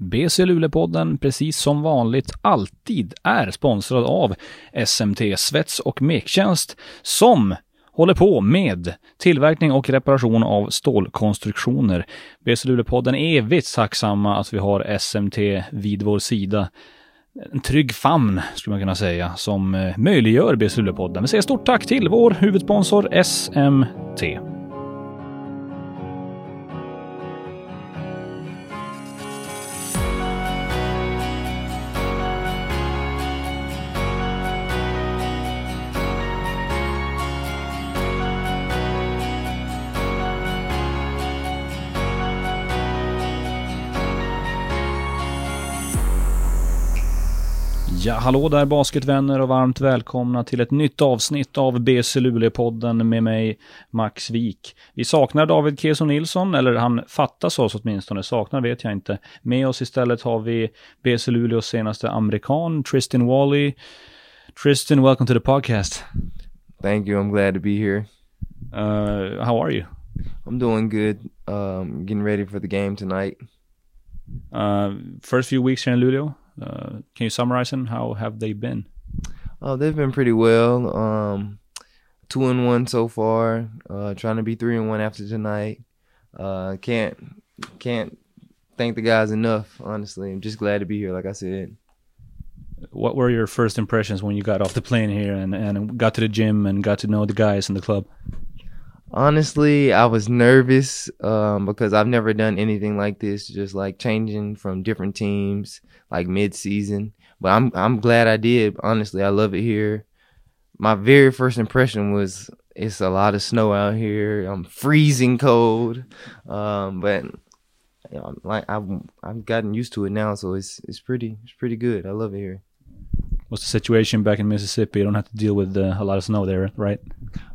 BC Luleåpodden, precis som vanligt, alltid är sponsrad av SMT Svets och Mektjänst som håller på med tillverkning och reparation av stålkonstruktioner. BC Luleåpodden är evigt tacksamma att vi har SMT vid vår sida. En trygg famn, skulle man kunna säga, som eh, möjliggör BC Luleåpodden. Vi säger stort tack till vår huvudsponsor SMT. Ja, hallå där basketvänner och varmt välkomna till ett nytt avsnitt av BC Luleå-podden med mig, Max Wik. Vi saknar David Keso Nilsson, eller han fattas oss åtminstone, saknar vet jag inte. Med oss istället har vi BC Luleås senaste amerikan, Tristan Wally. Tristan, welcome to the podcast. Thank you. I'm glad to be here. Uh, how are you? I'm doing good. Um, getting ready for the game tonight. Uh, first few weeks here in Luleå, can you summarize them? How have they been? Oh, they've been pretty well. Um, two and one so far. Uh, trying to be three and one after tonight. Uh, can't can't thank the guys enough. Honestly, I'm just glad to be here. Like I said. What were your first impressions when you got off the plane here and, and got to the gym and got to know the guys in the club? Honestly, I was nervous um, because I've never done anything like this, just like changing from different teams like mid season. But I'm I'm glad I did. Honestly, I love it here. My very first impression was it's a lot of snow out here. I'm freezing cold, um, but you know, like I've I've gotten used to it now, so it's it's pretty it's pretty good. I love it here. What's the situation back in Mississippi? You don't have to deal with uh, a lot of snow there, right?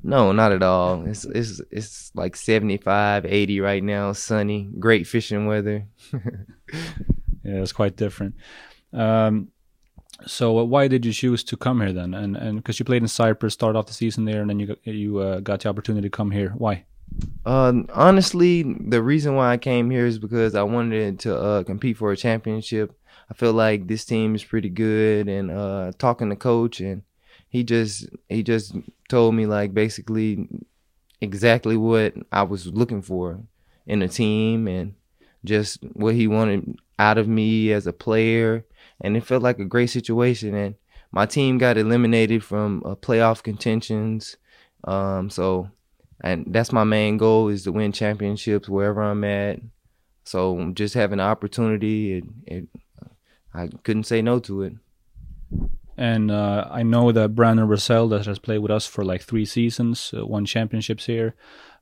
No, not at all. It's it's it's like 75, 80 right now, sunny, great fishing weather. yeah, it's quite different. Um, so uh, why did you choose to come here then? And and because you played in Cyprus, started off the season there, and then you got, you uh, got the opportunity to come here. Why? Uh, honestly, the reason why I came here is because I wanted to uh, compete for a championship. I feel like this team is pretty good, and uh, talking to coach, and he just he just told me like basically exactly what I was looking for in a team, and just what he wanted out of me as a player, and it felt like a great situation. And my team got eliminated from uh, playoff contentions, um, so and that's my main goal is to win championships wherever I'm at. So just having the opportunity, it, it I couldn't say no to it. And uh, I know that Brandon Russell, that has played with us for like three seasons, uh, won championships here.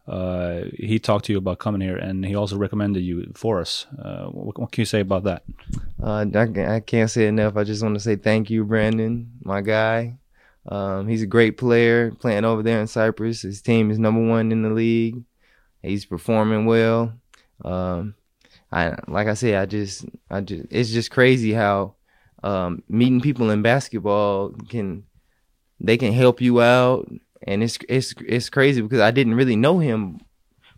Uh, he talked to you about coming here, and he also recommended you for us. Uh, what, what, can you say about that? Uh, I, I, can't say enough. I just want to say thank you, Brandon, my guy. Um, he's a great player playing over there in Cyprus. His team is number one in the league. He's performing well. Um, I like I said, I just I just it's just crazy how um, meeting people in basketball can they can help you out and it's it's it's crazy because I didn't really know him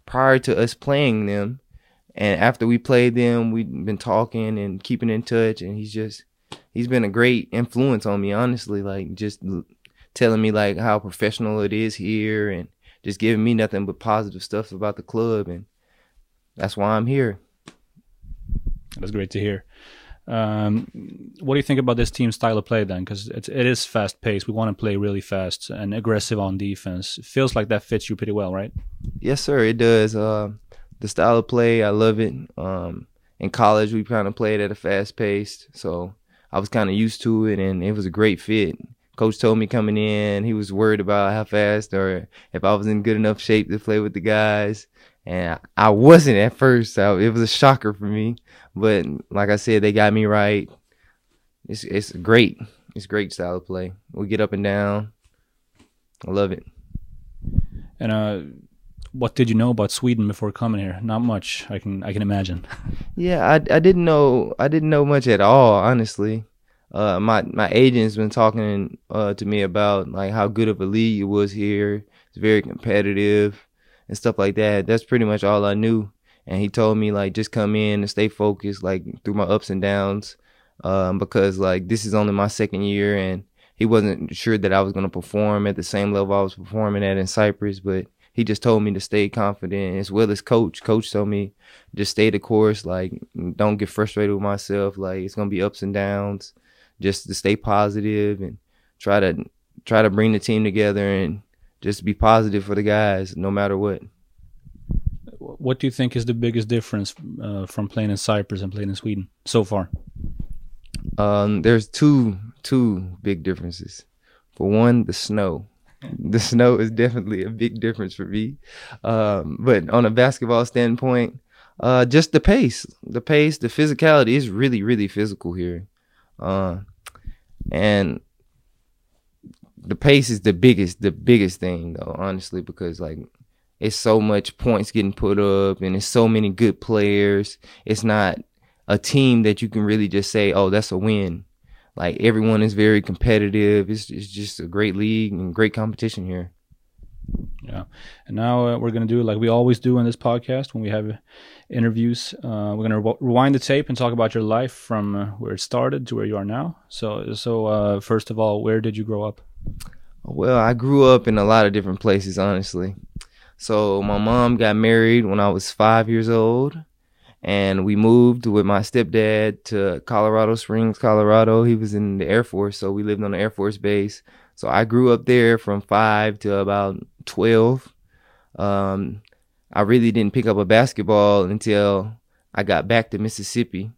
prior to us playing them. And after we played them we've been talking and keeping in touch. And he's just he's been a great influence on me honestly. Like just telling me like how professional it is here and just giving me nothing but positive stuff about the club. And that's why I'm here. That's great to hear. Um, what do you think about this team style of play then? Because it, it is fast paced. We want to play really fast and aggressive on defense. It feels like that fits you pretty well, right? Yes, sir. It does. Uh, the style of play, I love it. Um, in college, we kind of played at a fast pace, so I was kind of used to it, and it was a great fit. Coach told me coming in, he was worried about how fast or if I was in good enough shape to play with the guys and I wasn't at first. So it was a shocker for me. But like I said, they got me right. It's it's great. It's great style of play. We get up and down. I love it. And uh, what did you know about Sweden before coming here? Not much. I can I can imagine. yeah, I I didn't know I didn't know much at all. Honestly, uh, my my agent's been talking uh, to me about like how good of a league it was here. It's very competitive and stuff like that. That's pretty much all I knew. and he told me like just come in and stay focused like through my ups and downs, um, because like this is only my second year and he wasn't sure that I was gonna perform at the same level I was performing at in Cyprus, but he just told me to stay confident as well as coach. Coach told me just stay the course, like don't get frustrated with myself. Like it's gonna be ups and downs. Just to stay positive and try to try to bring the team together and just be positive for the guys no matter what. What do you think is the biggest difference uh, from playing in Cyprus and playing in Sweden so far? Um, there's two two big differences. For one, the snow. The snow is definitely a big difference for me. Um, but on a basketball standpoint, uh, just the pace, the pace, the physicality is really, really physical here. Uh, and the pace is the biggest, the biggest thing though, honestly, because like it's so much points getting put up and it's so many good players. It's not a team that you can really just say, oh, that's a win. Like everyone is very competitive. It's, it's just a great league and great competition here. Yeah. And now uh, we're going to do like we always do in this podcast when we have interviews. Uh, we're going to re- rewind the tape and talk about your life from uh, where it started to where you are now. So, so uh, first of all, where did you grow up? Well, I grew up in a lot of different places, honestly. So my mom got married when I was five years old, and we moved with my stepdad to Colorado Springs, Colorado. He was in the Air Force, so we lived on the Air Force base. So I grew up there from five to about twelve. Um, I really didn't pick up a basketball until I got back to Mississippi.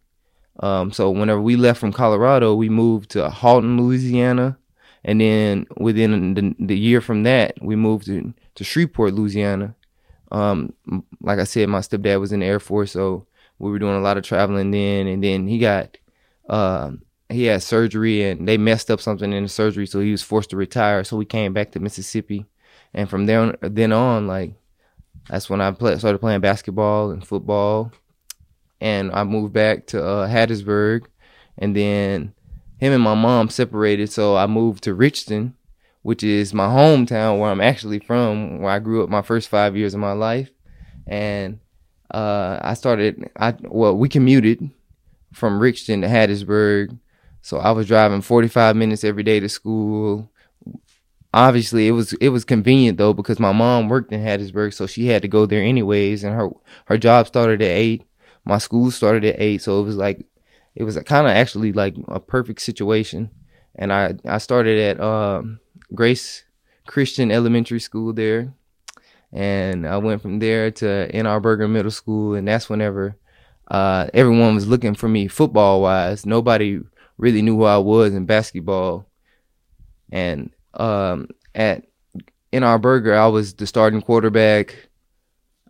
Um, so whenever we left from Colorado, we moved to Haughton, Louisiana, and then within the, the year from that, we moved to, to Shreveport, Louisiana. Um, like I said, my stepdad was in the Air Force, so we were doing a lot of traveling then. And then he got, uh, he had surgery and they messed up something in the surgery, so he was forced to retire. So we came back to Mississippi, and from there on, then on, like that's when I play, started playing basketball and football. And I moved back to uh, Hattiesburg, and then him and my mom separated, so I moved to Richton, which is my hometown where I'm actually from, where I grew up my first five years of my life. And uh, I started, I well, we commuted from Richton to Hattiesburg, so I was driving 45 minutes every day to school. Obviously, it was it was convenient though because my mom worked in Hattiesburg, so she had to go there anyways, and her her job started at eight. My school started at eight, so it was like it was kind of actually like a perfect situation. And I I started at um, Grace Christian Elementary School there, and I went from there to Ann Arbor Middle School, and that's whenever uh, everyone was looking for me football wise. Nobody really knew who I was in basketball, and um, at Ann Arbor, I was the starting quarterback.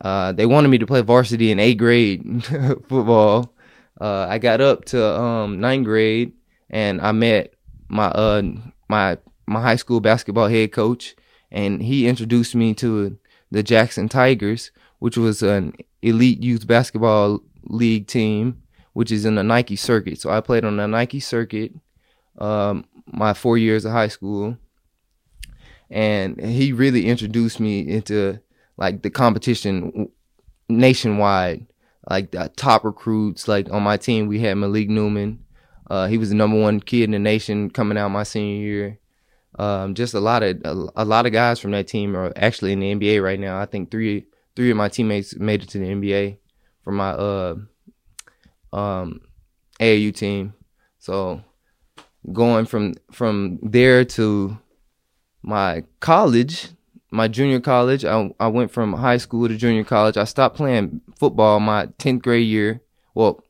Uh, they wanted me to play varsity in eighth grade football. Uh, I got up to um, ninth grade, and I met my uh, my my high school basketball head coach, and he introduced me to the Jackson Tigers, which was an elite youth basketball league team, which is in the Nike circuit. So I played on the Nike circuit um, my four years of high school, and he really introduced me into like the competition nationwide. Like the top recruits, like on my team, we had Malik Newman. Uh, he was the number one kid in the nation coming out my senior year. Um, just a lot of a, a, lot of guys from that team are actually in the NBA right now. I think three three of my teammates made it to the NBA from my uh um AAU team. So going from from there to my college, my junior college, I I went from high school to junior college. I stopped playing football my 10th grade year. Well,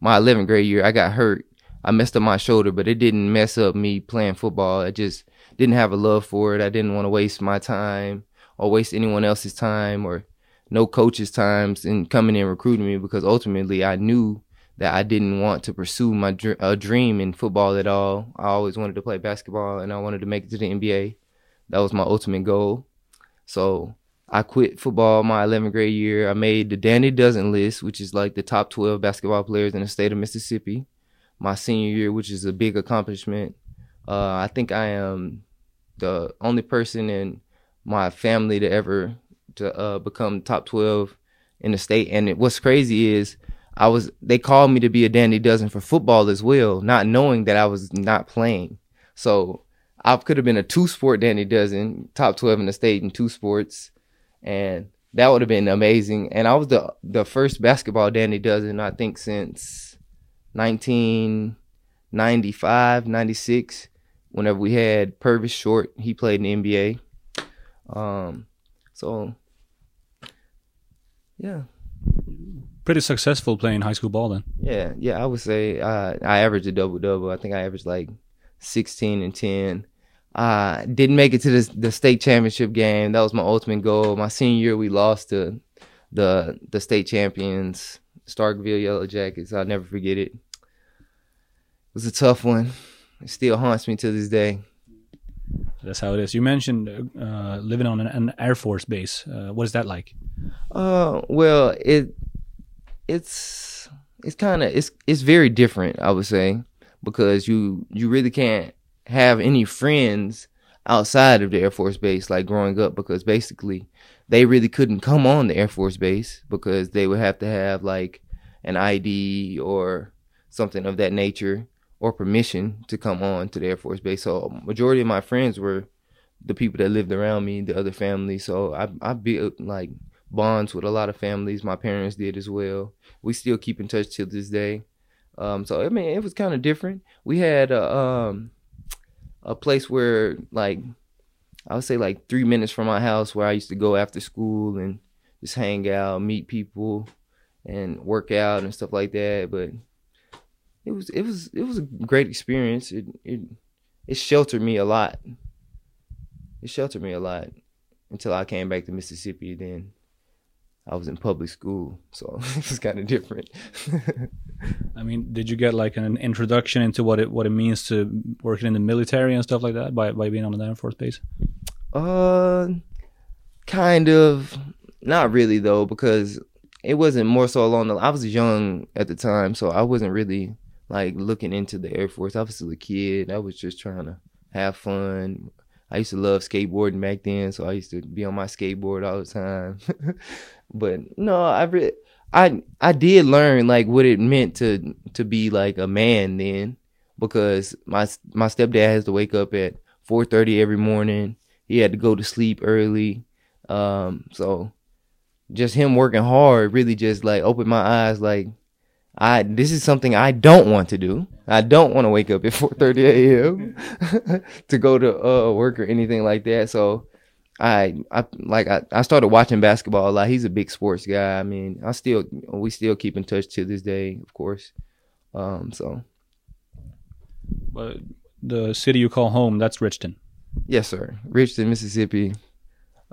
my 11th grade year, I got hurt. I messed up my shoulder, but it didn't mess up me playing football. I just didn't have a love for it. I didn't want to waste my time or waste anyone else's time or no coach's times in coming in recruiting me because ultimately I knew that I didn't want to pursue my dr- a dream in football at all. I always wanted to play basketball and I wanted to make it to the NBA. That was my ultimate goal. So I quit football my 11th grade year. I made the Dandy Dozen list, which is like the top 12 basketball players in the state of Mississippi. My senior year, which is a big accomplishment. Uh, I think I am the only person in my family to ever to uh, become top 12 in the state. And it, what's crazy is I was they called me to be a dandy dozen for football as well, not knowing that I was not playing. So I could have been a two sport Dandy dozen, top twelve in the state in two sports, and that would have been amazing. And I was the the first basketball Dandy dozen I think since 1995, 96. Whenever we had Purvis Short, he played in the NBA. Um, so yeah, Pretty successful playing high school ball then. yeah, yeah. I would say uh, I averaged a double double. I think I averaged like 16 and 10. Uh, didn't make it to the, the state championship game. That was my ultimate goal. My senior year, we lost to the the state champions, Starkville Yellow Jackets. I'll never forget it. It was a tough one. It still haunts me to this day. That's how it is. You mentioned uh, living on an, an Air Force base. Uh, what is that like? Uh, well, it it's it's kind of it's it's very different, I would say, because you you really can't have any friends outside of the Air Force Base like growing up because basically they really couldn't come on the Air Force Base because they would have to have like an ID or something of that nature or permission to come on to the Air Force Base. So majority of my friends were the people that lived around me, the other families. So I I built like bonds with a lot of families. My parents did as well. We still keep in touch till this day. Um, so I mean, it was kind of different. We had a um, a place where like I would say like three minutes from my house where I used to go after school and just hang out, meet people, and work out and stuff like that. But it was it was it was a great experience. It it it sheltered me a lot. It sheltered me a lot until I came back to Mississippi. Then I was in public school, so it was kind of different. I mean, did you get like an introduction into what it what it means to working in the military and stuff like that by by being on an Air Force base? Uh, kind of. Not really though, because it wasn't more so along the. I was young at the time, so I wasn't really like looking into the Air Force. I was still a kid. I was just trying to have fun. I used to love skateboarding back then, so I used to be on my skateboard all the time. but no, I re- I I did learn like what it meant to to be like a man then, because my my stepdad has to wake up at four thirty every morning. He had to go to sleep early, um, so just him working hard really just like opened my eyes like I this is something I don't want to do. I don't want to wake up at 4:30 a.m. to go to uh, work or anything like that. So I I like I, I started watching basketball a lot. He's a big sports guy. I mean, I still we still keep in touch to this day, of course. Um so But the city you call home, that's Richton. yes, sir. Richton, Mississippi.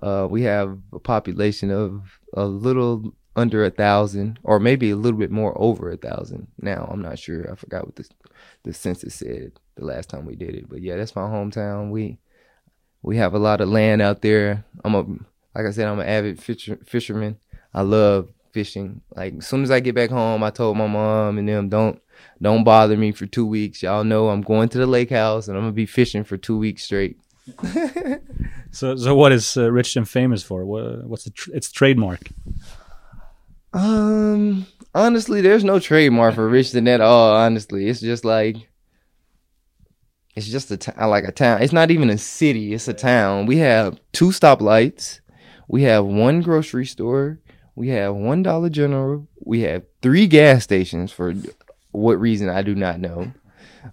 Uh we have a population of a little under a thousand or maybe a little bit more over a thousand now i'm not sure i forgot what the, the census said the last time we did it but yeah that's my hometown we we have a lot of land out there i'm a like i said i'm an avid fisher, fisherman i love fishing like as soon as i get back home i told my mom and them don't don't bother me for two weeks y'all know i'm going to the lake house and i'm gonna be fishing for two weeks straight So so what is uh, Richton famous for? What, what's the tr- its trademark? Um, honestly, there's no trademark for Richton at all. Honestly, it's just like it's just a t- like a town. It's not even a city. It's a town. We have two stoplights. We have one grocery store. We have one Dollar General. We have three gas stations for what reason I do not know,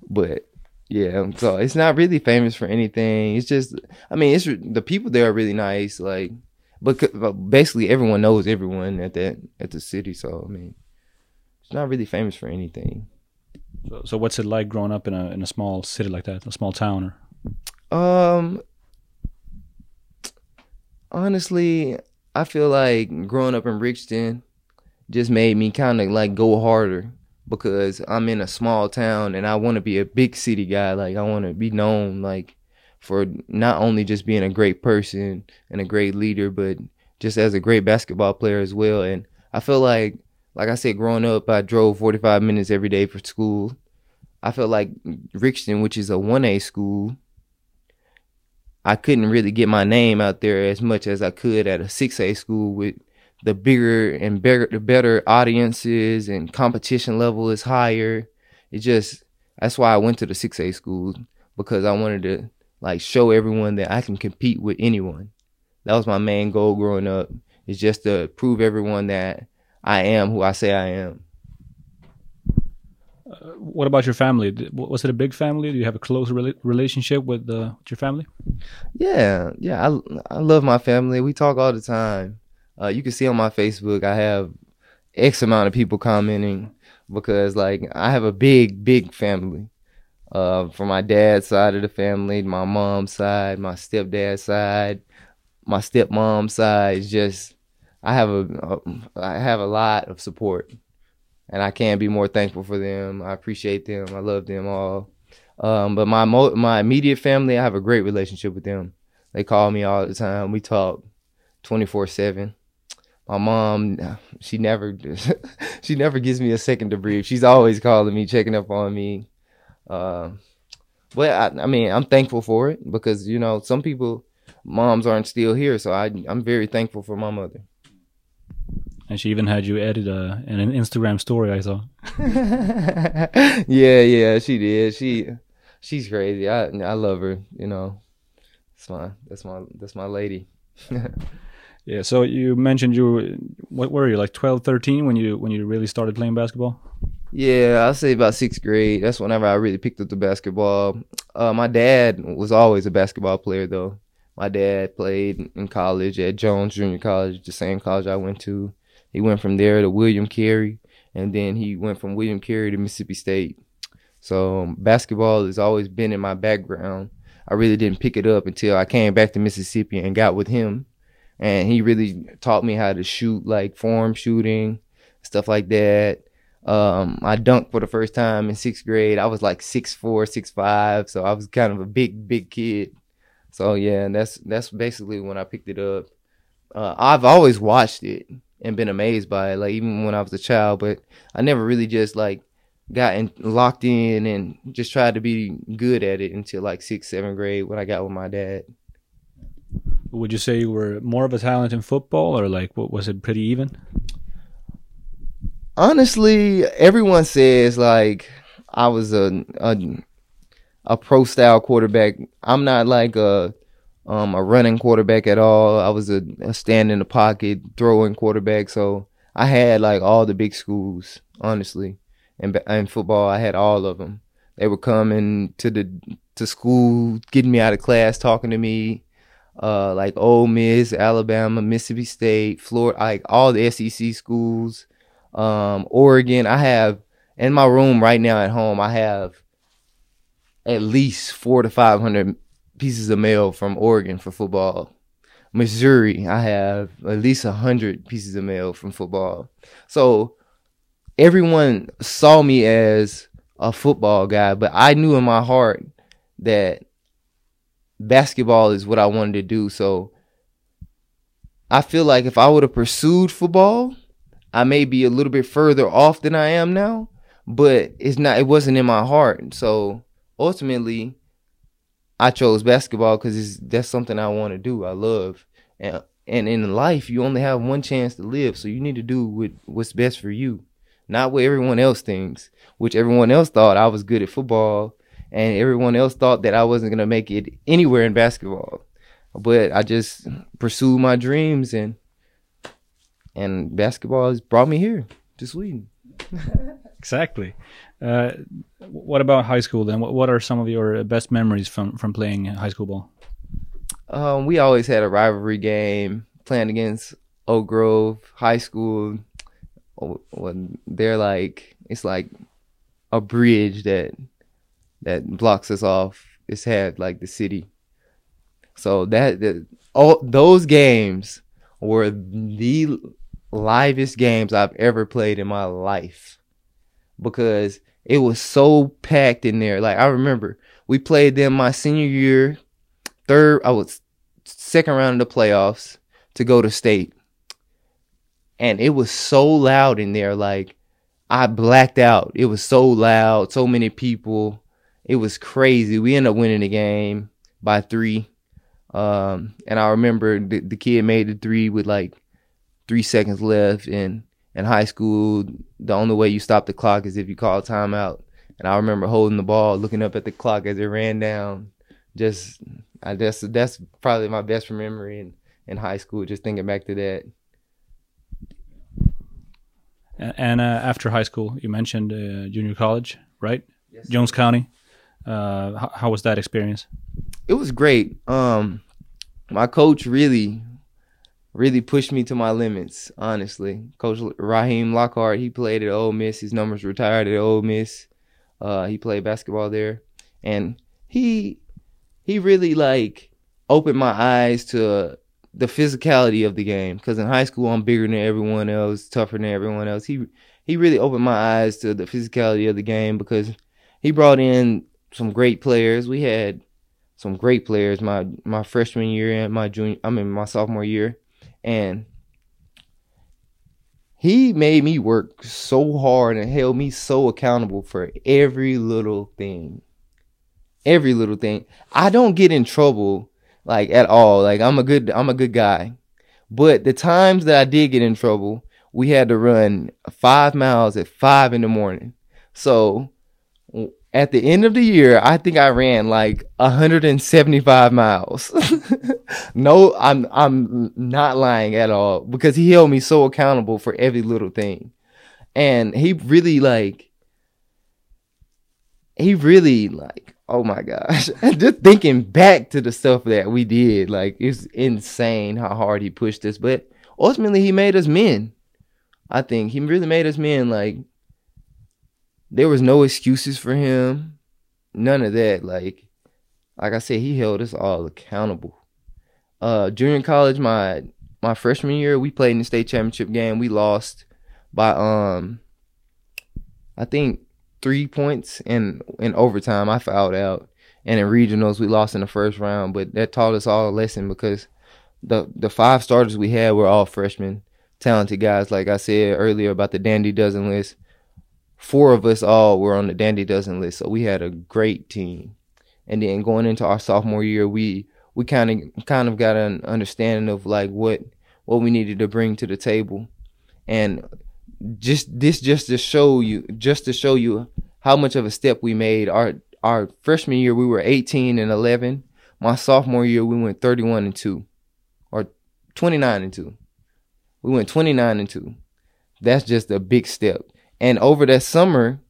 but yeah. So it's not really famous for anything. It's just, I mean, it's the people there are really nice. Like but, but basically everyone knows everyone at that at the city so i mean it's not really famous for anything So, so what's it like growing up in a in a small city like that, a small town? Or um honestly i feel like growing up in richton just made me kind of like go harder because i'm in a small town and i want to be a big city guy like i want to be known like for not only just being a great person and a great leader but just as a great basketball player as well and i feel like like i said growing up i drove 45 minutes every day for school i felt like richton which is a 1a school I couldn't really get my name out there as much as I could at a 6A school with the bigger and better the better audiences and competition level is higher. It just that's why I went to the six A school because I wanted to like show everyone that I can compete with anyone. That was my main goal growing up. Is just to prove everyone that I am who I say I am. Uh, what about your family? Was it a big family? Do you have a close re- relationship with, uh, with your family? Yeah, yeah. I I love my family. We talk all the time. Uh, you can see on my Facebook, I have X amount of people commenting because like I have a big, big family. Uh, from my dad's side of the family, my mom's side, my stepdad's side, my stepmom's side. It's just I have a, a I have a lot of support, and I can't be more thankful for them. I appreciate them. I love them all. Um, but my mo- my immediate family, I have a great relationship with them. They call me all the time. We talk twenty four seven my mom she never she never gives me a second to breathe she's always calling me checking up on me uh, but I, I, mean i'm thankful for it because you know some people moms aren't still here so I, i'm very thankful for my mother and she even had you edit a, an instagram story i saw yeah yeah she did she she's crazy i i love her you know that's my that's my that's my lady Yeah. So you mentioned you what were you like 12, 13 when you when you really started playing basketball? Yeah, I'd say about sixth grade. That's whenever I really picked up the basketball. Uh, my dad was always a basketball player though. My dad played in college at Jones Junior College, the same college I went to. He went from there to William Carey, and then he went from William Carey to Mississippi State. So um, basketball has always been in my background. I really didn't pick it up until I came back to Mississippi and got with him and he really taught me how to shoot like form shooting, stuff like that. Um, I dunked for the first time in sixth grade. I was like six four, six five, so I was kind of a big, big kid. So yeah, that's that's basically when I picked it up. Uh, I've always watched it and been amazed by it, like even when I was a child, but I never really just like got in, locked in and just tried to be good at it until like sixth, seventh grade when I got with my dad would you say you were more of a talent in football, or like what was it pretty even? Honestly, everyone says like I was a a, a pro style quarterback. I'm not like a um, a running quarterback at all. I was a, a stand in the pocket throwing quarterback. So I had like all the big schools, honestly, and in football I had all of them. They were coming to the to school, getting me out of class, talking to me, uh, like Ole Miss, Alabama, Mississippi State, Florida, like all the SEC schools, um, Oregon. I have in my room right now at home. I have at least four to five hundred pieces of mail from Oregon for football. Missouri, I have at least a hundred pieces of mail from football. So everyone saw me as a football guy, but I knew in my heart that basketball is what I wanted to do. So I feel like if I would have pursued football, I may be a little bit further off than I am now, but it's not it wasn't in my heart. So ultimately I chose basketball cuz that's something I want to do. I love. And and in life you only have one chance to live, so you need to do what, what's best for you, not what everyone else thinks, which everyone else thought I was good at football and everyone else thought that I wasn't gonna make it anywhere in basketball. But I just pursued my dreams and and basketball has brought me here to Sweden. exactly. Uh, what about high school then? What, what are some of your best memories from from playing high school ball? Um, we always had a rivalry game playing against Oak Grove High School. When they're like, it's like a bridge that that blocks us off. It's had like the city. So that the, all those games were the livest games I've ever played in my life because it was so packed in there. Like I remember we played them my senior year, third I was second round of the playoffs to go to state. And it was so loud in there like I blacked out. It was so loud, so many people. It was crazy. We ended up winning the game by three. Um, and I remember the, the kid made the three with like three seconds left. And in high school, the only way you stop the clock is if you call a timeout. And I remember holding the ball, looking up at the clock as it ran down. Just, I guess that's probably my best memory in, in high school, just thinking back to that. And uh, after high school, you mentioned uh, junior college, right? Yes, Jones County. Uh, how, how, was that experience? It was great. Um, my coach really, really pushed me to my limits. Honestly, Coach Raheem Lockhart, he played at Ole Miss. His numbers retired at Ole Miss. Uh, he played basketball there, and he he really like opened my eyes to the physicality of the game. Because in high school, I'm bigger than everyone else, tougher than everyone else. He he really opened my eyes to the physicality of the game because he brought in some great players. We had some great players my my freshman year and my junior I mean my sophomore year and he made me work so hard and held me so accountable for every little thing. Every little thing. I don't get in trouble like at all. Like I'm a good I'm a good guy. But the times that I did get in trouble, we had to run five miles at five in the morning. So at the end of the year, I think I ran like 175 miles. no, I'm I'm not lying at all because he held me so accountable for every little thing. And he really like he really like oh my gosh. Just thinking back to the stuff that we did, like it's insane how hard he pushed us, but ultimately he made us men. I think he really made us men like there was no excuses for him. None of that. Like, like I said, he held us all accountable. Uh, junior college, my my freshman year, we played in the state championship game. We lost by um, I think three points in in overtime. I fouled out, and in regionals, we lost in the first round. But that taught us all a lesson because the the five starters we had were all freshmen, talented guys. Like I said earlier about the Dandy Dozen list four of us all were on the Dandy Dozen list, so we had a great team. And then going into our sophomore year, we we kind of kind of got an understanding of like what what we needed to bring to the table, and just this just to show you just to show you how much of a step we made. Our our freshman year we were 18 and 11. My sophomore year we went 31 and two, or 29 and two. We went 29 and two. That's just a big step. And over that summer,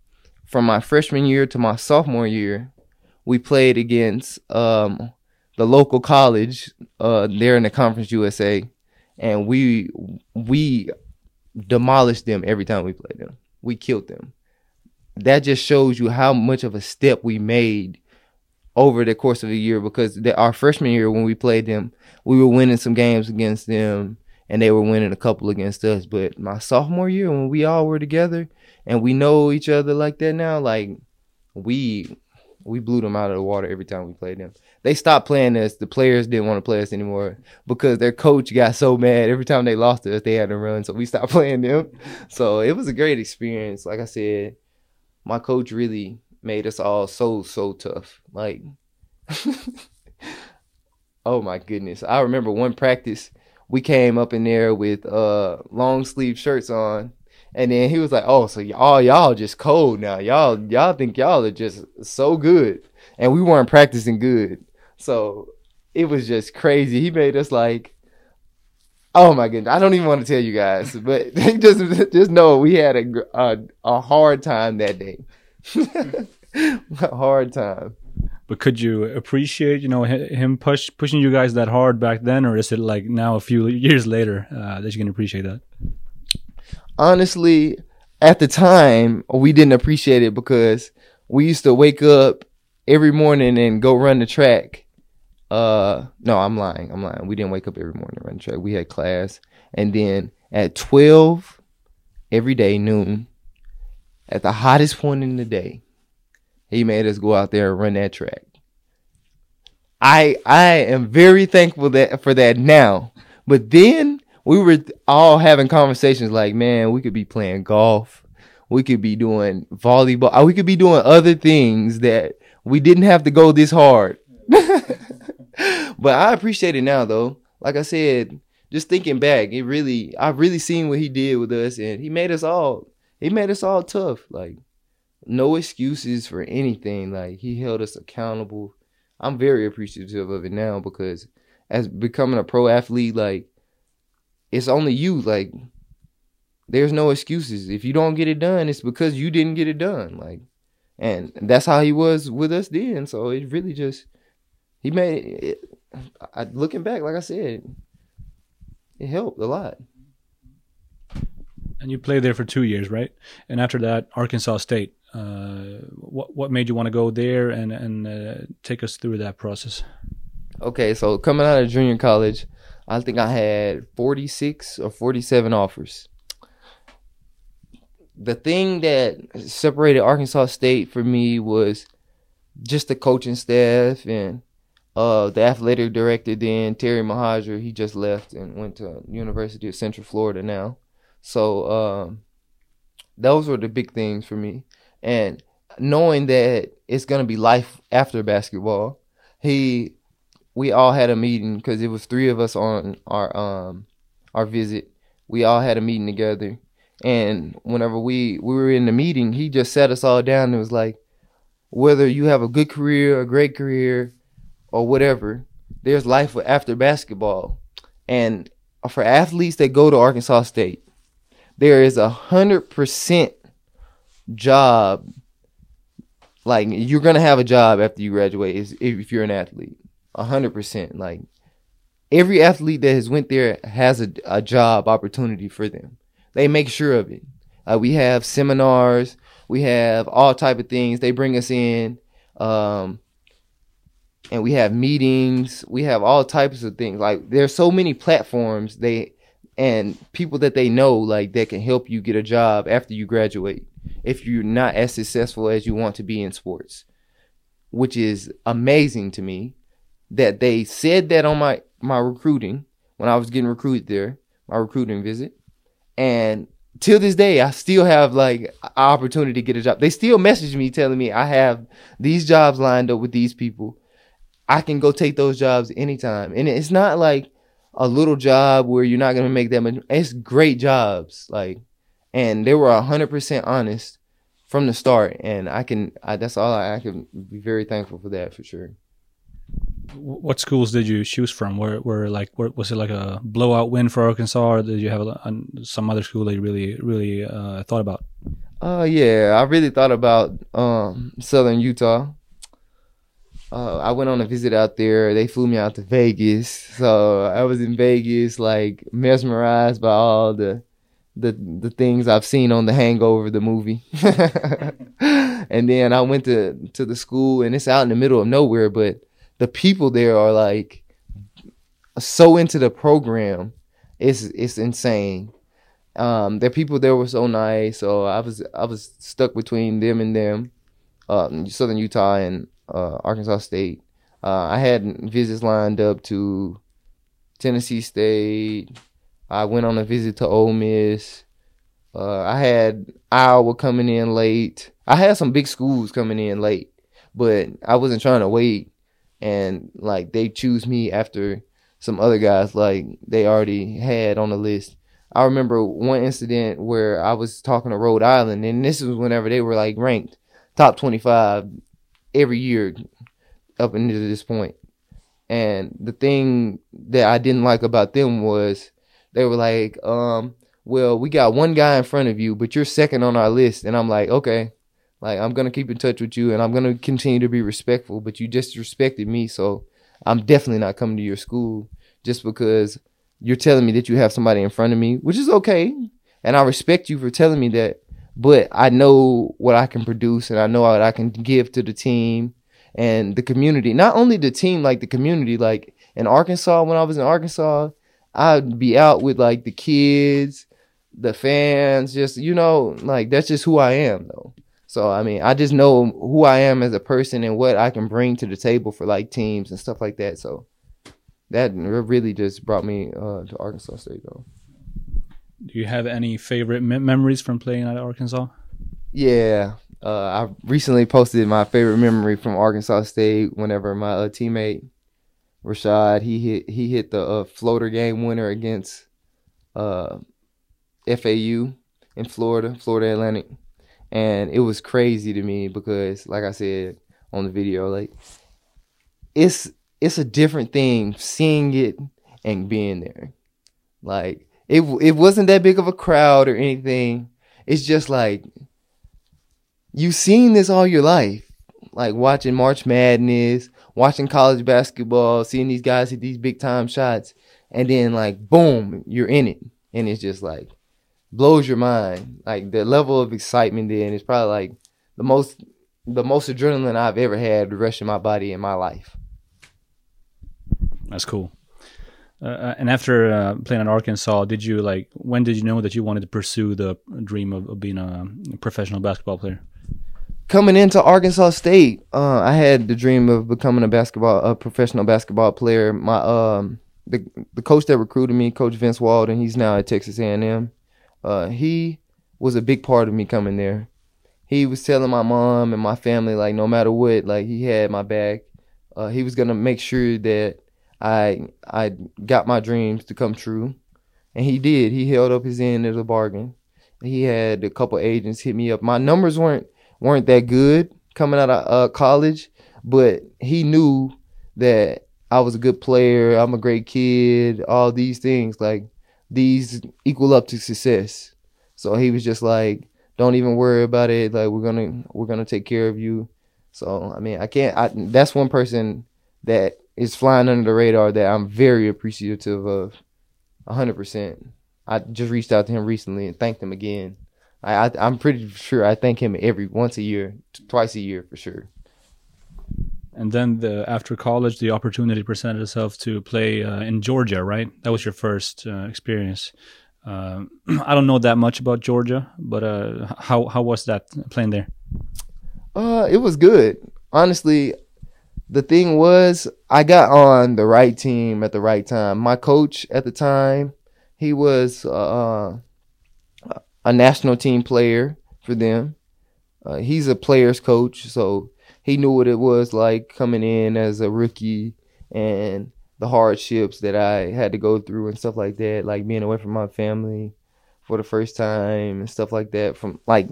from my freshman year to my sophomore year, we played against um, the local college uh, there in the Conference USA, and we we demolished them every time we played them. We killed them. That just shows you how much of a step we made over the course of a year because the, our freshman year when we played them, we were winning some games against them and they were winning a couple against us. But my sophomore year when we all were together and we know each other like that now, like we we blew them out of the water every time we played them. They stopped playing us. The players didn't want to play us anymore because their coach got so mad every time they lost us. They had to run, so we stopped playing them. So it was a great experience. Like I said, my coach really made us all so so tough. Like, oh my goodness! I remember one practice we came up in there with uh long sleeve shirts on and then he was like, "Oh, so y'all y'all just cold now. Y'all y'all think y'all are just so good." And we weren't practicing good. So it was just crazy. He made us like Oh my goodness. I don't even want to tell you guys, but just just know we had a a, a hard time that day. a hard time. But could you appreciate, you know, him push pushing you guys that hard back then, or is it like now a few years later uh, that you can appreciate that? honestly, at the time, we didn't appreciate it because we used to wake up every morning and go run the track. Uh, no, I'm lying. I'm lying. We didn't wake up every morning run the track. We had class, and then at twelve every day noon, at the hottest point in the day, he made us go out there and run that track. I I am very thankful that for that now. But then we were all having conversations like, man, we could be playing golf. We could be doing volleyball. Uh, we could be doing other things that we didn't have to go this hard. but I appreciate it now though. Like I said, just thinking back, it really I've really seen what he did with us, and he made us all he made us all tough. Like no excuses for anything. Like he held us accountable. I'm very appreciative of it now because as becoming a pro athlete, like it's only you. Like there's no excuses. If you don't get it done, it's because you didn't get it done. Like, and that's how he was with us then. So it really just he made it. I, looking back, like I said, it helped a lot. And you played there for two years, right? And after that, Arkansas State. Uh, what what made you want to go there and and uh, take us through that process? Okay, so coming out of junior college, I think I had 46 or 47 offers. The thing that separated Arkansas State for me was just the coaching staff and uh, the athletic director then Terry Mohajir. He just left and went to University of Central Florida now. So um, those were the big things for me, and knowing that it's gonna be life after basketball. He we all had a meeting because it was three of us on our um our visit. We all had a meeting together, and whenever we we were in the meeting, he just sat us all down and was like, whether you have a good career, a great career, or whatever, there's life after basketball, and for athletes that go to Arkansas State, there is a hundred percent job. Like you're gonna have a job after you graduate if you're an athlete hundred percent. Like every athlete that has went there has a, a job opportunity for them. They make sure of it. Uh, we have seminars. We have all type of things. They bring us in, um, and we have meetings. We have all types of things. Like there's so many platforms they and people that they know like that can help you get a job after you graduate if you're not as successful as you want to be in sports, which is amazing to me that they said that on my my recruiting when I was getting recruited there, my recruiting visit, and till this day I still have like opportunity to get a job. They still message me telling me I have these jobs lined up with these people. I can go take those jobs anytime, and it's not like a little job where you're not gonna make that much. It's great jobs, like, and they were hundred percent honest from the start, and I can. I, that's all I, I can be very thankful for that for sure what schools did you choose from? Were were like were, was it like a blowout win for Arkansas, or did you have a, a, some other school that you really really uh, thought about? Uh yeah, I really thought about um, Southern Utah. Uh, I went on a visit out there. They flew me out to Vegas, so I was in Vegas, like mesmerized by all the the the things I've seen on The Hangover, the movie. and then I went to to the school, and it's out in the middle of nowhere, but the people there are like so into the program. It's it's insane. Um, the people there were so nice. So I was I was stuck between them and them, uh, Southern Utah and uh, Arkansas State. Uh, I had visits lined up to Tennessee State. I went on a visit to Ole Miss. Uh, I had Iowa coming in late. I had some big schools coming in late, but I wasn't trying to wait and like they choose me after some other guys like they already had on the list. I remember one incident where I was talking to Rhode Island, and this was whenever they were like ranked top 25 every year up until this point. And the thing that I didn't like about them was they were like, um, well, we got one guy in front of you, but you're second on our list. And I'm like, okay, like I'm gonna keep in touch with you, and I'm gonna continue to be respectful. But you just respected me, so I'm definitely not coming to your school just because you're telling me that you have somebody in front of me, which is okay, and I respect you for telling me that. But I know what I can produce, and I know what I can give to the team and the community. Not only the team, like the community. Like in Arkansas, when I was in Arkansas, I'd be out with like the kids, the fans, just you know, like that's just who I am, though. So I mean, I just know who I am as a person and what I can bring to the table for like teams and stuff like that. So that really just brought me uh, to Arkansas State, though. Do you have any favorite me- memories from playing at Arkansas? Yeah, uh, I recently posted my favorite memory from Arkansas State. Whenever my uh, teammate Rashad. He hit he hit the uh, floater game winner against uh, FAU in Florida, Florida Atlantic, and it was crazy to me because, like I said on the video, like it's it's a different thing seeing it and being there. Like it it wasn't that big of a crowd or anything. It's just like you've seen this all your life. Like watching March Madness, watching college basketball, seeing these guys hit these big time shots, and then like boom, you're in it. And it's just like blows your mind. Like the level of excitement then is probably like the most the most adrenaline I've ever had the rest of my body in my life. That's cool. Uh, uh, and after uh, playing at Arkansas, did you like? When did you know that you wanted to pursue the dream of, of being a professional basketball player? Coming into Arkansas State, uh, I had the dream of becoming a basketball, a professional basketball player. My um, the the coach that recruited me, Coach Vince Walden, he's now at Texas A&M. Uh, he was a big part of me coming there. He was telling my mom and my family like, no matter what, like he had my back. Uh, he was gonna make sure that I I got my dreams to come true, and he did. He held up his end of the bargain. He had a couple agents hit me up. My numbers weren't weren't that good coming out of uh, college, but he knew that I was a good player. I'm a great kid. All these things like these equal up to success. So he was just like, "Don't even worry about it. Like we're gonna we're gonna take care of you." So I mean, I can't. I, that's one person that is flying under the radar that I'm very appreciative of. hundred percent. I just reached out to him recently and thanked him again. I, I am pretty sure I thank him every once a year, twice a year for sure. And then the after college, the opportunity presented itself to play uh, in Georgia, right? That was your first uh, experience. Uh, I don't know that much about Georgia, but uh, how how was that playing there? Uh, it was good. Honestly, the thing was I got on the right team at the right time. My coach at the time, he was uh, a national team player for them. Uh, he's a player's coach, so he knew what it was like coming in as a rookie and the hardships that I had to go through and stuff like that, like being away from my family for the first time and stuff like that. From like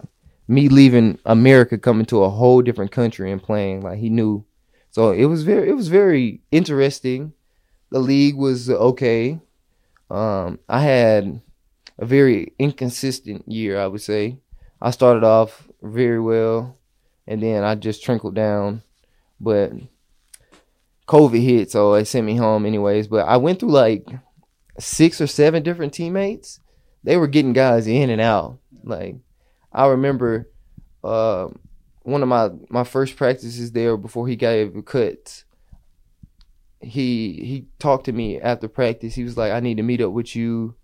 me leaving America, coming to a whole different country and playing, like he knew so it was very it was very interesting. The league was okay. Um, I had a very inconsistent year, I would say. I started off very well, and then I just trickled down. But COVID hit, so it sent me home anyways. But I went through like six or seven different teammates. They were getting guys in and out. Like I remember uh, one of my my first practices there before he gave cuts. He he talked to me after practice. He was like, "I need to meet up with you,"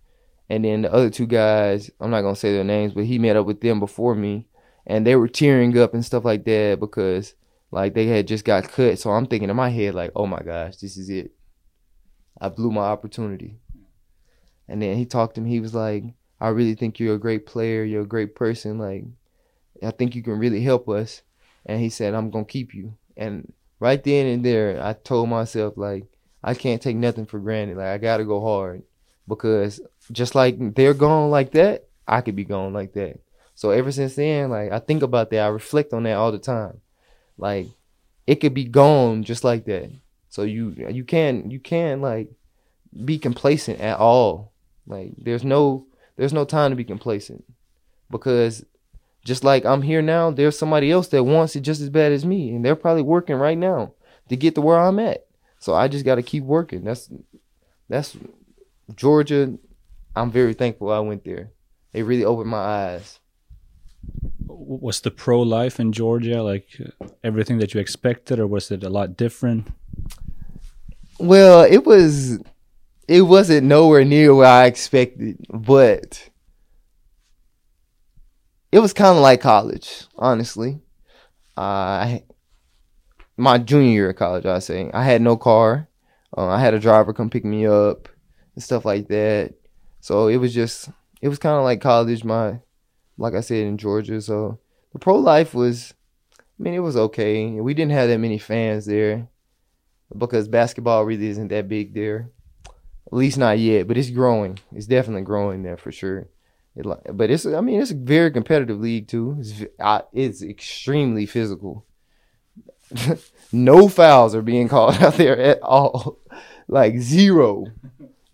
and then the other two guys, I'm not gonna say their names, but he met up with them before me, and they were tearing up and stuff like that because like they had just got cut. So I'm thinking in my head like, "Oh my gosh, this is it. I blew my opportunity." And then he talked to me. He was like, "I really think you're a great player. You're a great person. Like." I think you can really help us. And he said, I'm gonna keep you. And right then and there, I told myself like, I can't take nothing for granted. Like I gotta go hard because just like they're gone like that, I could be gone like that. So ever since then, like I think about that, I reflect on that all the time. Like it could be gone just like that. So you you can you can like be complacent at all. Like there's no there's no time to be complacent because just like I'm here now, there's somebody else that wants it just as bad as me, and they're probably working right now to get to where I'm at. So I just got to keep working. That's that's Georgia. I'm very thankful I went there. It really opened my eyes. Was the pro life in Georgia like everything that you expected, or was it a lot different? Well, it was. It wasn't nowhere near where I expected, but it was kind of like college, honestly. I my junior year of college, I say, I had no car. Uh, I had a driver come pick me up and stuff like that. So it was just, it was kind of like college. My, like I said, in Georgia. So the pro life was, I mean, it was okay. We didn't have that many fans there. because basketball really isn't that big there. At least not yet, but it's growing. It's definitely growing there for sure. It, but it's I mean it's a very competitive league too. It's it's extremely physical. no fouls are being called out there at all. Like zero,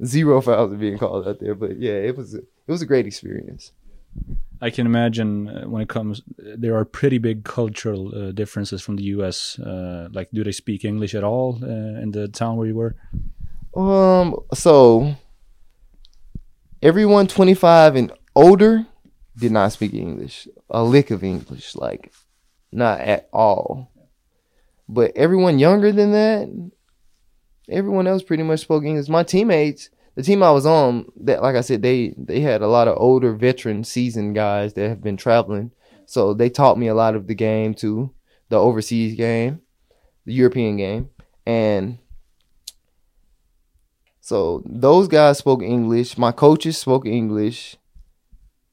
zero fouls are being called out there. But yeah, it was it was a great experience. I can imagine uh, when it comes, there are pretty big cultural uh, differences from the U.S. Uh, like, do they speak English at all uh, in the town where you were? Um. So everyone 25 and older did not speak English, a lick of English, like not at all. But everyone younger than that, everyone else pretty much spoke English. My teammates the team I was on, that like I said, they they had a lot of older veteran seasoned guys that have been traveling. So they taught me a lot of the game too, the overseas game, the European game. And so those guys spoke English. My coaches spoke English.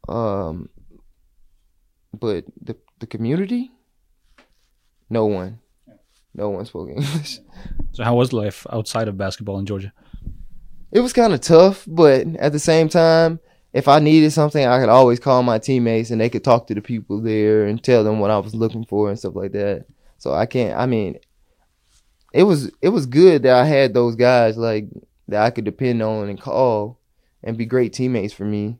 Um but the the community, no one. No one spoke English. So how was life outside of basketball in Georgia? it was kind of tough, but at the same time, if I needed something, I could always call my teammates and they could talk to the people there and tell them what I was looking for and stuff like that. So I can't. I mean, it was it was good that I had those guys like that I could depend on and call and be great teammates for me.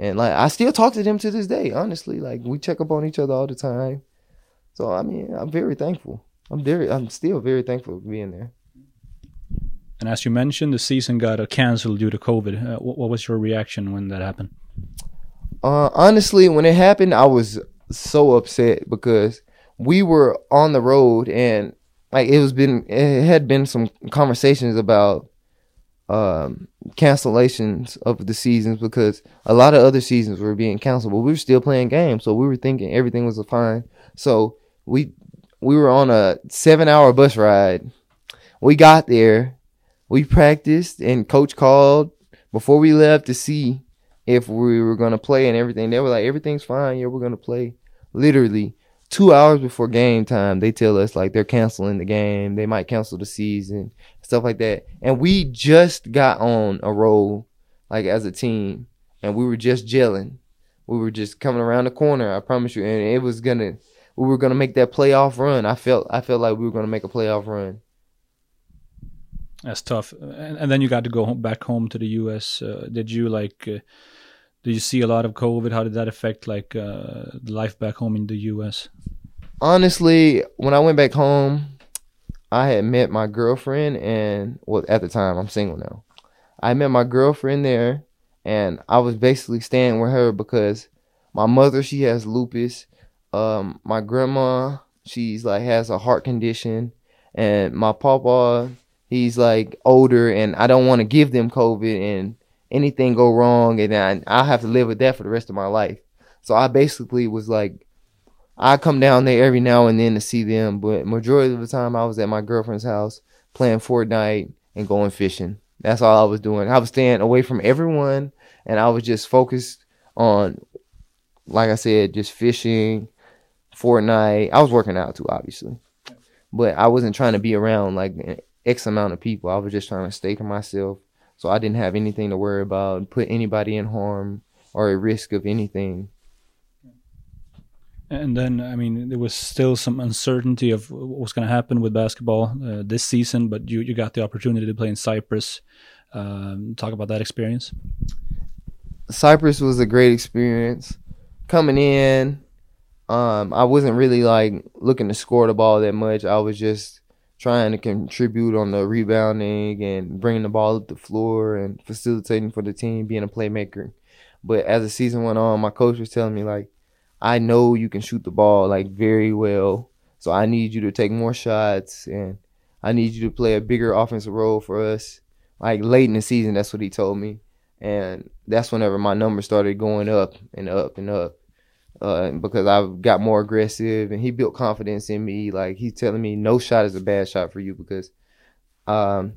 And like I still talk to them to this day. Honestly, like we check up on each other all the time. So I mean, I'm very thankful. I'm very. I'm still very thankful for being there. And as you mentioned, the season got uh, canceled due to COVID. Uh, what, what, was your reaction when that happened? Uh, honestly, when it happened, I was so upset because we were on the road and like it was been it had been some conversations about um, cancellations of the seasons because a lot of other seasons were being canceled, but we were still playing games, so we were thinking everything was fine. So we we were on a seven hour bus ride. We got there we practiced and coach called before we left to see if we were gonna play and everything. They were like, everything's fine. Yeah, we're gonna play. Literally two hours before game time, they tell us like they're canceling the game. They might cancel the season, stuff like that. And we just got on a roll, like as a team, and we were just gelling. We were just coming around the corner. I promise you, and it was gonna. We were gonna make that playoff run. I felt. I felt like we were gonna make a playoff run. That's tough. And, and, then you got to go home, back home to the U.S. Uh, did you like? Uh, did you see a lot of COVID? How did that affect like uh, life back home in the U.S.? Honestly, when I went back home, I had met my girlfriend, and well, at the time I'm single now. I met my girlfriend there, and I was basically staying with her because my mother she has lupus. Um, my grandma she's like has a heart condition, and my papa he's like older and I don't want to give them COVID and anything go wrong and I, I'll have to live with that for the rest of my life. So I basically was like, I come down there every now and then to see them, but majority of the time I was at my girlfriend's house playing Fortnite and going fishing. That's all I was doing. I was staying away from everyone and I was just focused on, like I said, just fishing, Fortnite. I was working out too, obviously, but I wasn't trying to be around like X amount of people. I was just trying to stay to myself. So I didn't have anything to worry about, put anybody in harm or a risk of anything. And then, I mean, there was still some uncertainty of what was going to happen with basketball uh, this season, but you, you got the opportunity to play in Cyprus. Um, talk about that experience. Cyprus was a great experience. Coming in, um, I wasn't really like looking to score the ball that much. I was just trying to contribute on the rebounding and bringing the ball up the floor and facilitating for the team, being a playmaker. But as the season went on, my coach was telling me like, I know you can shoot the ball like very well, so I need you to take more shots and I need you to play a bigger offensive role for us. Like late in the season, that's what he told me, and that's whenever my numbers started going up and up and up uh, because I got more aggressive and he built confidence in me. Like he's telling me no shot is a bad shot for you because um,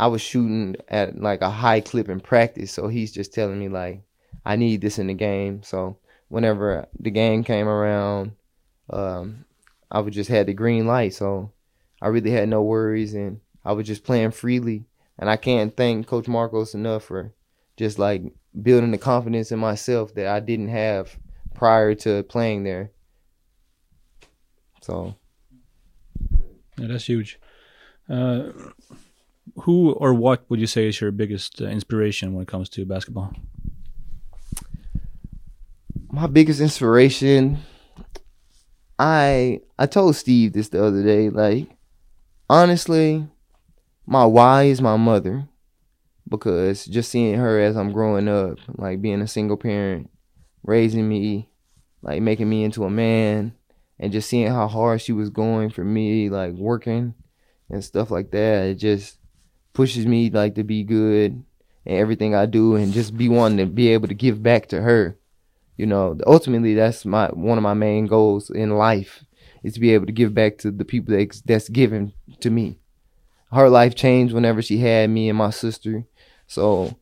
I was shooting at like a high clip in practice. So he's just telling me like I need this in the game. So whenever the game came around, um, I would just had the green light. So I really had no worries and I was just playing freely. And I can't thank Coach Marcos enough for just like building the confidence in myself that I didn't have prior to playing there. So, yeah, that's huge. Uh, who or what would you say is your biggest uh, inspiration when it comes to basketball? My biggest inspiration, I I told Steve this the other day. Like, honestly, my why is my mother because just seeing her as I'm growing up, like being a single parent, raising me, like making me into a man, and just seeing how hard she was going for me, like working and stuff like that, it just pushes me like to be good and everything I do and just be wanting to be able to give back to her. You know, ultimately that's my one of my main goals in life is to be able to give back to the people that, that's given to me. Her life changed whenever she had me and my sister so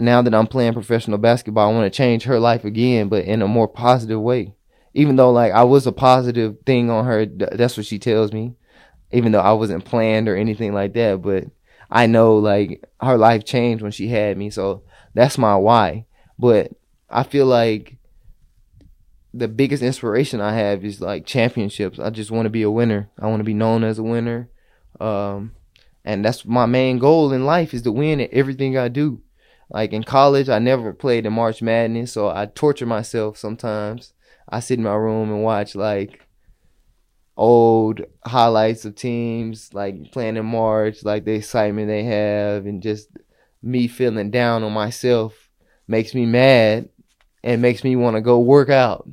now that I'm playing professional basketball, I want to change her life again, but in a more positive way. Even though like I was a positive thing on her, that's what she tells me. Even though I wasn't planned or anything like that, but I know like her life changed when she had me. So that's my why. But I feel like the biggest inspiration I have is like championships. I just want to be a winner. I want to be known as a winner. Um, and that's my main goal in life is to win at everything I do. Like in college, I never played in March Madness, so I torture myself sometimes. I sit in my room and watch like old highlights of teams like playing in March, like the excitement they have, and just me feeling down on myself makes me mad and makes me want to go work out.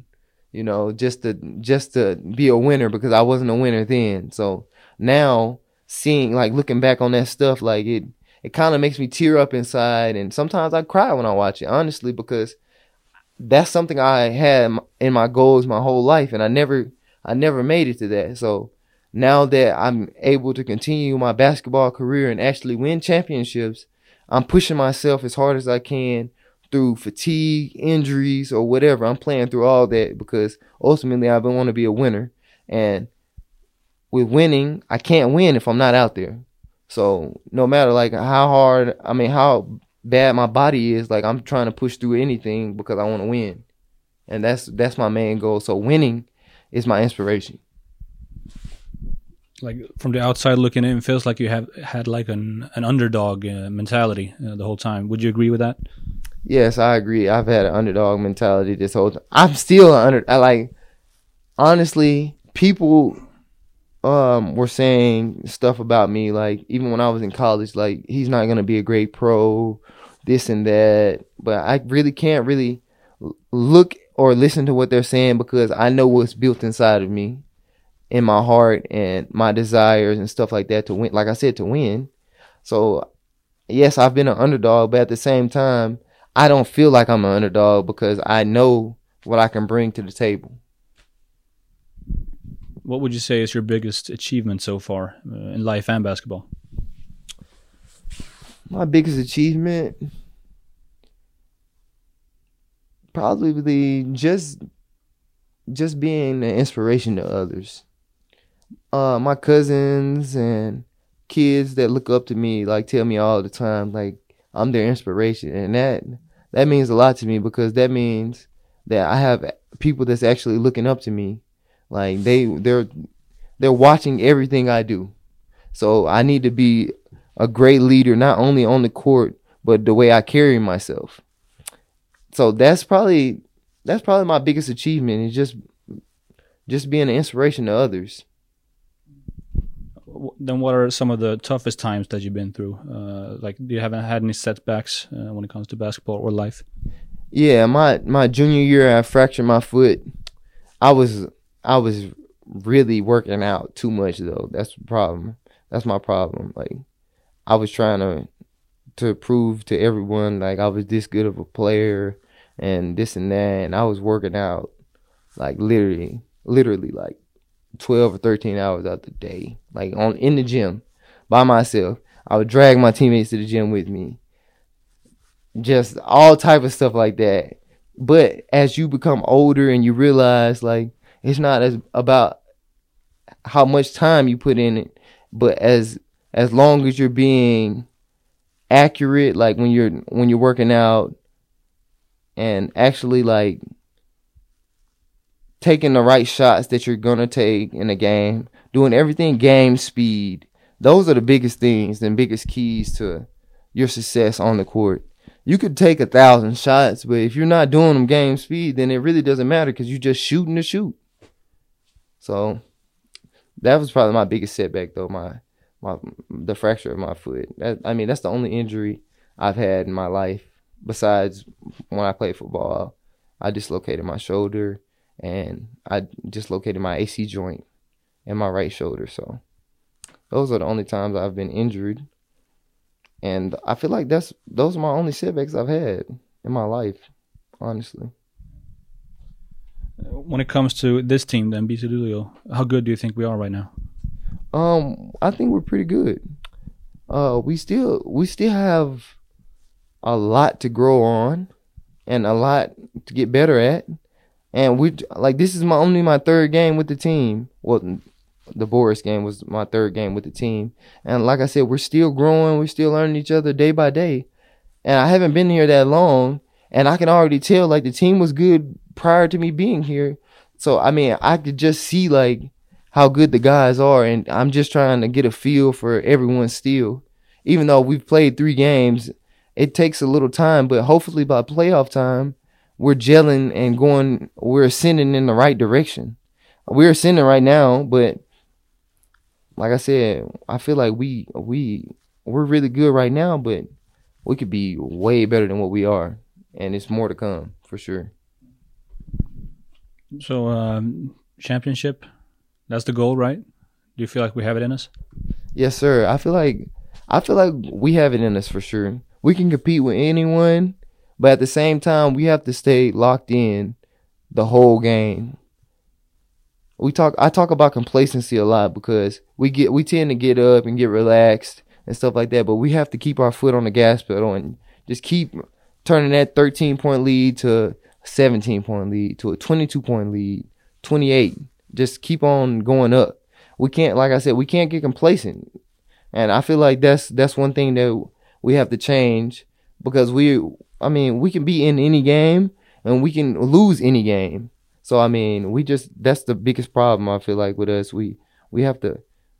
You know, just to just to be a winner because I wasn't a winner then. So now seeing like looking back on that stuff like it it kind of makes me tear up inside and sometimes I cry when I watch it honestly because that's something I had in my goals my whole life and I never I never made it to that so now that I'm able to continue my basketball career and actually win championships I'm pushing myself as hard as I can through fatigue, injuries, or whatever. I'm playing through all that because ultimately I want to be a winner. And with winning, I can't win if I'm not out there. So no matter like how hard, I mean how bad my body is, like I'm trying to push through anything because I want to win, and that's that's my main goal. So winning is my inspiration. Like from the outside looking in, feels like you have had like an an underdog uh, mentality uh, the whole time. Would you agree with that? Yes, I agree. I've had an underdog mentality this whole time. I'm still an under. I like honestly, people um were saying stuff about me like even when I was in college like he's not going to be a great pro this and that. But I really can't really look or listen to what they're saying because I know what's built inside of me in my heart and my desires and stuff like that to win like I said to win. So yes I've been an underdog but at the same time I don't feel like I'm an underdog because I know what I can bring to the table what would you say is your biggest achievement so far uh, in life and basketball? My biggest achievement probably just just being an inspiration to others. Uh, my cousins and kids that look up to me like tell me all the time like I'm their inspiration and that that means a lot to me because that means that I have people that's actually looking up to me like they they're they're watching everything I do. So I need to be a great leader not only on the court but the way I carry myself. So that's probably that's probably my biggest achievement is just just being an inspiration to others. Then what are some of the toughest times that you've been through? Uh, like, do you haven't had any setbacks uh, when it comes to basketball or life? Yeah, my my junior year I fractured my foot. I was I was really working out too much though. That's the problem. That's my problem. Like I was trying to to prove to everyone like I was this good of a player and this and that and I was working out like literally literally like 12 or 13 hours out the day like on in the gym by myself. I would drag my teammates to the gym with me. Just all type of stuff like that. But as you become older and you realize like it's not as about how much time you put in it, but as as long as you're being accurate, like when you're when you're working out, and actually like taking the right shots that you're gonna take in a game, doing everything game speed. Those are the biggest things and biggest keys to your success on the court. You could take a thousand shots, but if you're not doing them game speed, then it really doesn't matter because you're just shooting to shoot. So that was probably my biggest setback, though. My my the fracture of my foot. That, I mean, that's the only injury I've had in my life besides when I played football. I dislocated my shoulder and I dislocated my AC joint in my right shoulder. So those are the only times I've been injured. And I feel like that's those are my only setbacks I've had in my life, honestly. When it comes to this team, then BC Luleå, how good do you think we are right now? Um, I think we're pretty good. Uh, we still we still have a lot to grow on, and a lot to get better at. And we like this is my only my third game with the team. Well, the Borås game was my third game with the team. And like I said, we're still growing, we're still learning each other day by day. And I haven't been here that long, and I can already tell like the team was good prior to me being here. So I mean, I could just see like how good the guys are, and I'm just trying to get a feel for everyone still. Even though we've played three games, it takes a little time, but hopefully by playoff time, we're gelling and going, we're ascending in the right direction. We're ascending right now, but like I said, I feel like we we we're really good right now, but we could be way better than what we are, and it's more to come for sure. So, um, championship, that's the goal, right? Do you feel like we have it in us? Yes, sir. I feel like I feel like we have it in us for sure. We can compete with anyone, but at the same time, we have to stay locked in the whole game we talk I talk about complacency a lot because we get we tend to get up and get relaxed and stuff like that, but we have to keep our foot on the gas pedal and just keep turning that 13 point lead to a 17 point lead to a 22 point lead, 28. Just keep on going up. We can't like I said, we can't get complacent. And I feel like that's that's one thing that we have to change because we I mean, we can be in any game and we can lose any game so I mean, we just that's the biggest problem I feel like with us. We we have to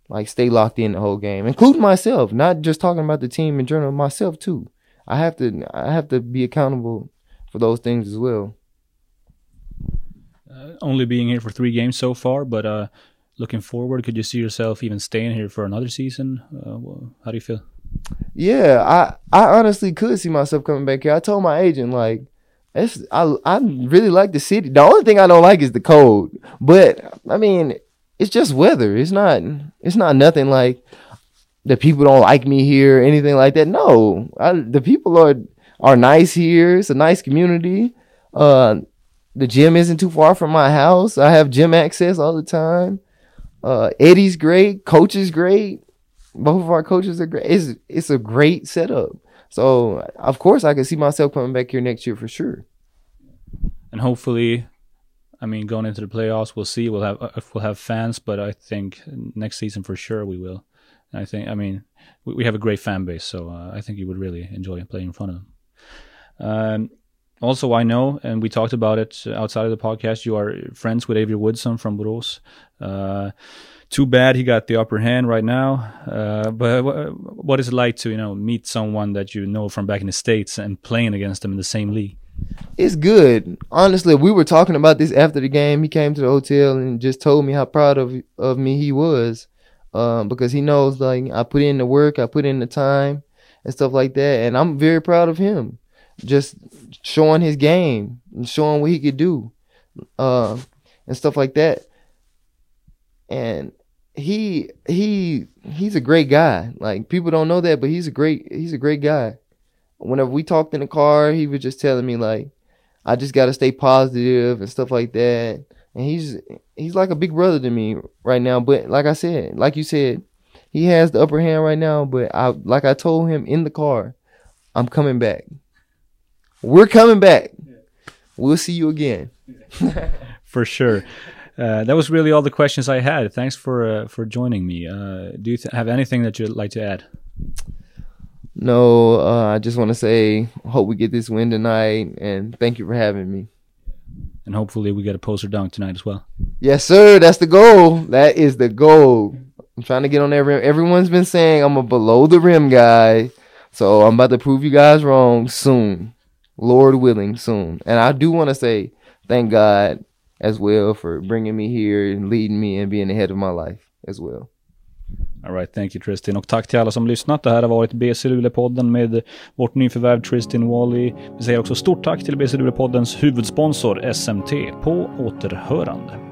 like stay locked in the whole game, including myself. Not just talking about the team in general, myself too. I have to I have to be accountable for those things as well. Uh, only being here for three games so far, but uh, looking forward, could you see yourself even staying here for another season? Uh, how do you feel? Yeah, I I honestly could see myself coming back here. I told my agent like it's I I really like the city. The only thing I don't like is the cold. But I mean, it's just weather. It's not it's not nothing like the people don't like me here, anything like that. No, I, the people are are nice here. It's a nice community. Uh, the gym isn't too far from my house. I have gym access all the time. Uh, Eddie's great. Coach is great. Both of our coaches are great. It's it's a great setup. So of course I can see myself coming back here next year for sure. And hopefully, I mean, going into the playoffs, we'll see. We'll have if we'll have fans, but I think next season for sure we will. I think, I mean, we, we have a great fan base, so uh, I think you would really enjoy playing in front of them. Um, also, I know, and we talked about it outside of the podcast. You are friends with Avery Woodson from Borås. Uh, too bad he got the upper hand right now. Uh, but what is it like to you know meet someone that you know from back in the states and playing against them in the same league? It's good. Honestly, we were talking about this after the game. He came to the hotel and just told me how proud of of me he was, um, because he knows like I put in the work, I put in the time, and stuff like that, and I'm very proud of him. Just showing his game and showing what he could do, uh, and stuff like that. And he he he's a great guy. Like people don't know that, but he's a great he's a great guy. Whenever we talked in the car, he was just telling me like, I just gotta stay positive and stuff like that. And he's he's like a big brother to me right now. But like I said, like you said, he has the upper hand right now. But I like I told him in the car, I'm coming back. We're coming back. We'll see you again. For sure. Uh, that was really all the questions I had. Thanks for uh, for joining me. Uh, do you th- have anything that you'd like to add? No, uh, I just want to say, hope we get this win tonight, and thank you for having me. And hopefully, we get a poster dunk tonight as well. Yes, sir. That's the goal. That is the goal. I'm trying to get on that rim. Everyone's been saying I'm a below the rim guy, so I'm about to prove you guys wrong soon. Lord willing, soon. And I do want to say thank God as well for bringing me here and leading me and being ahead of my life as well. All right, thank you Tristin Och tack till alla som lyssnat. Det här har varit BC Luleå-podden med vårt nyförvärv Tristin Wally. Vi säger också stort tack till BC Luleå-poddens huvudsponsor SMT. På återhörande.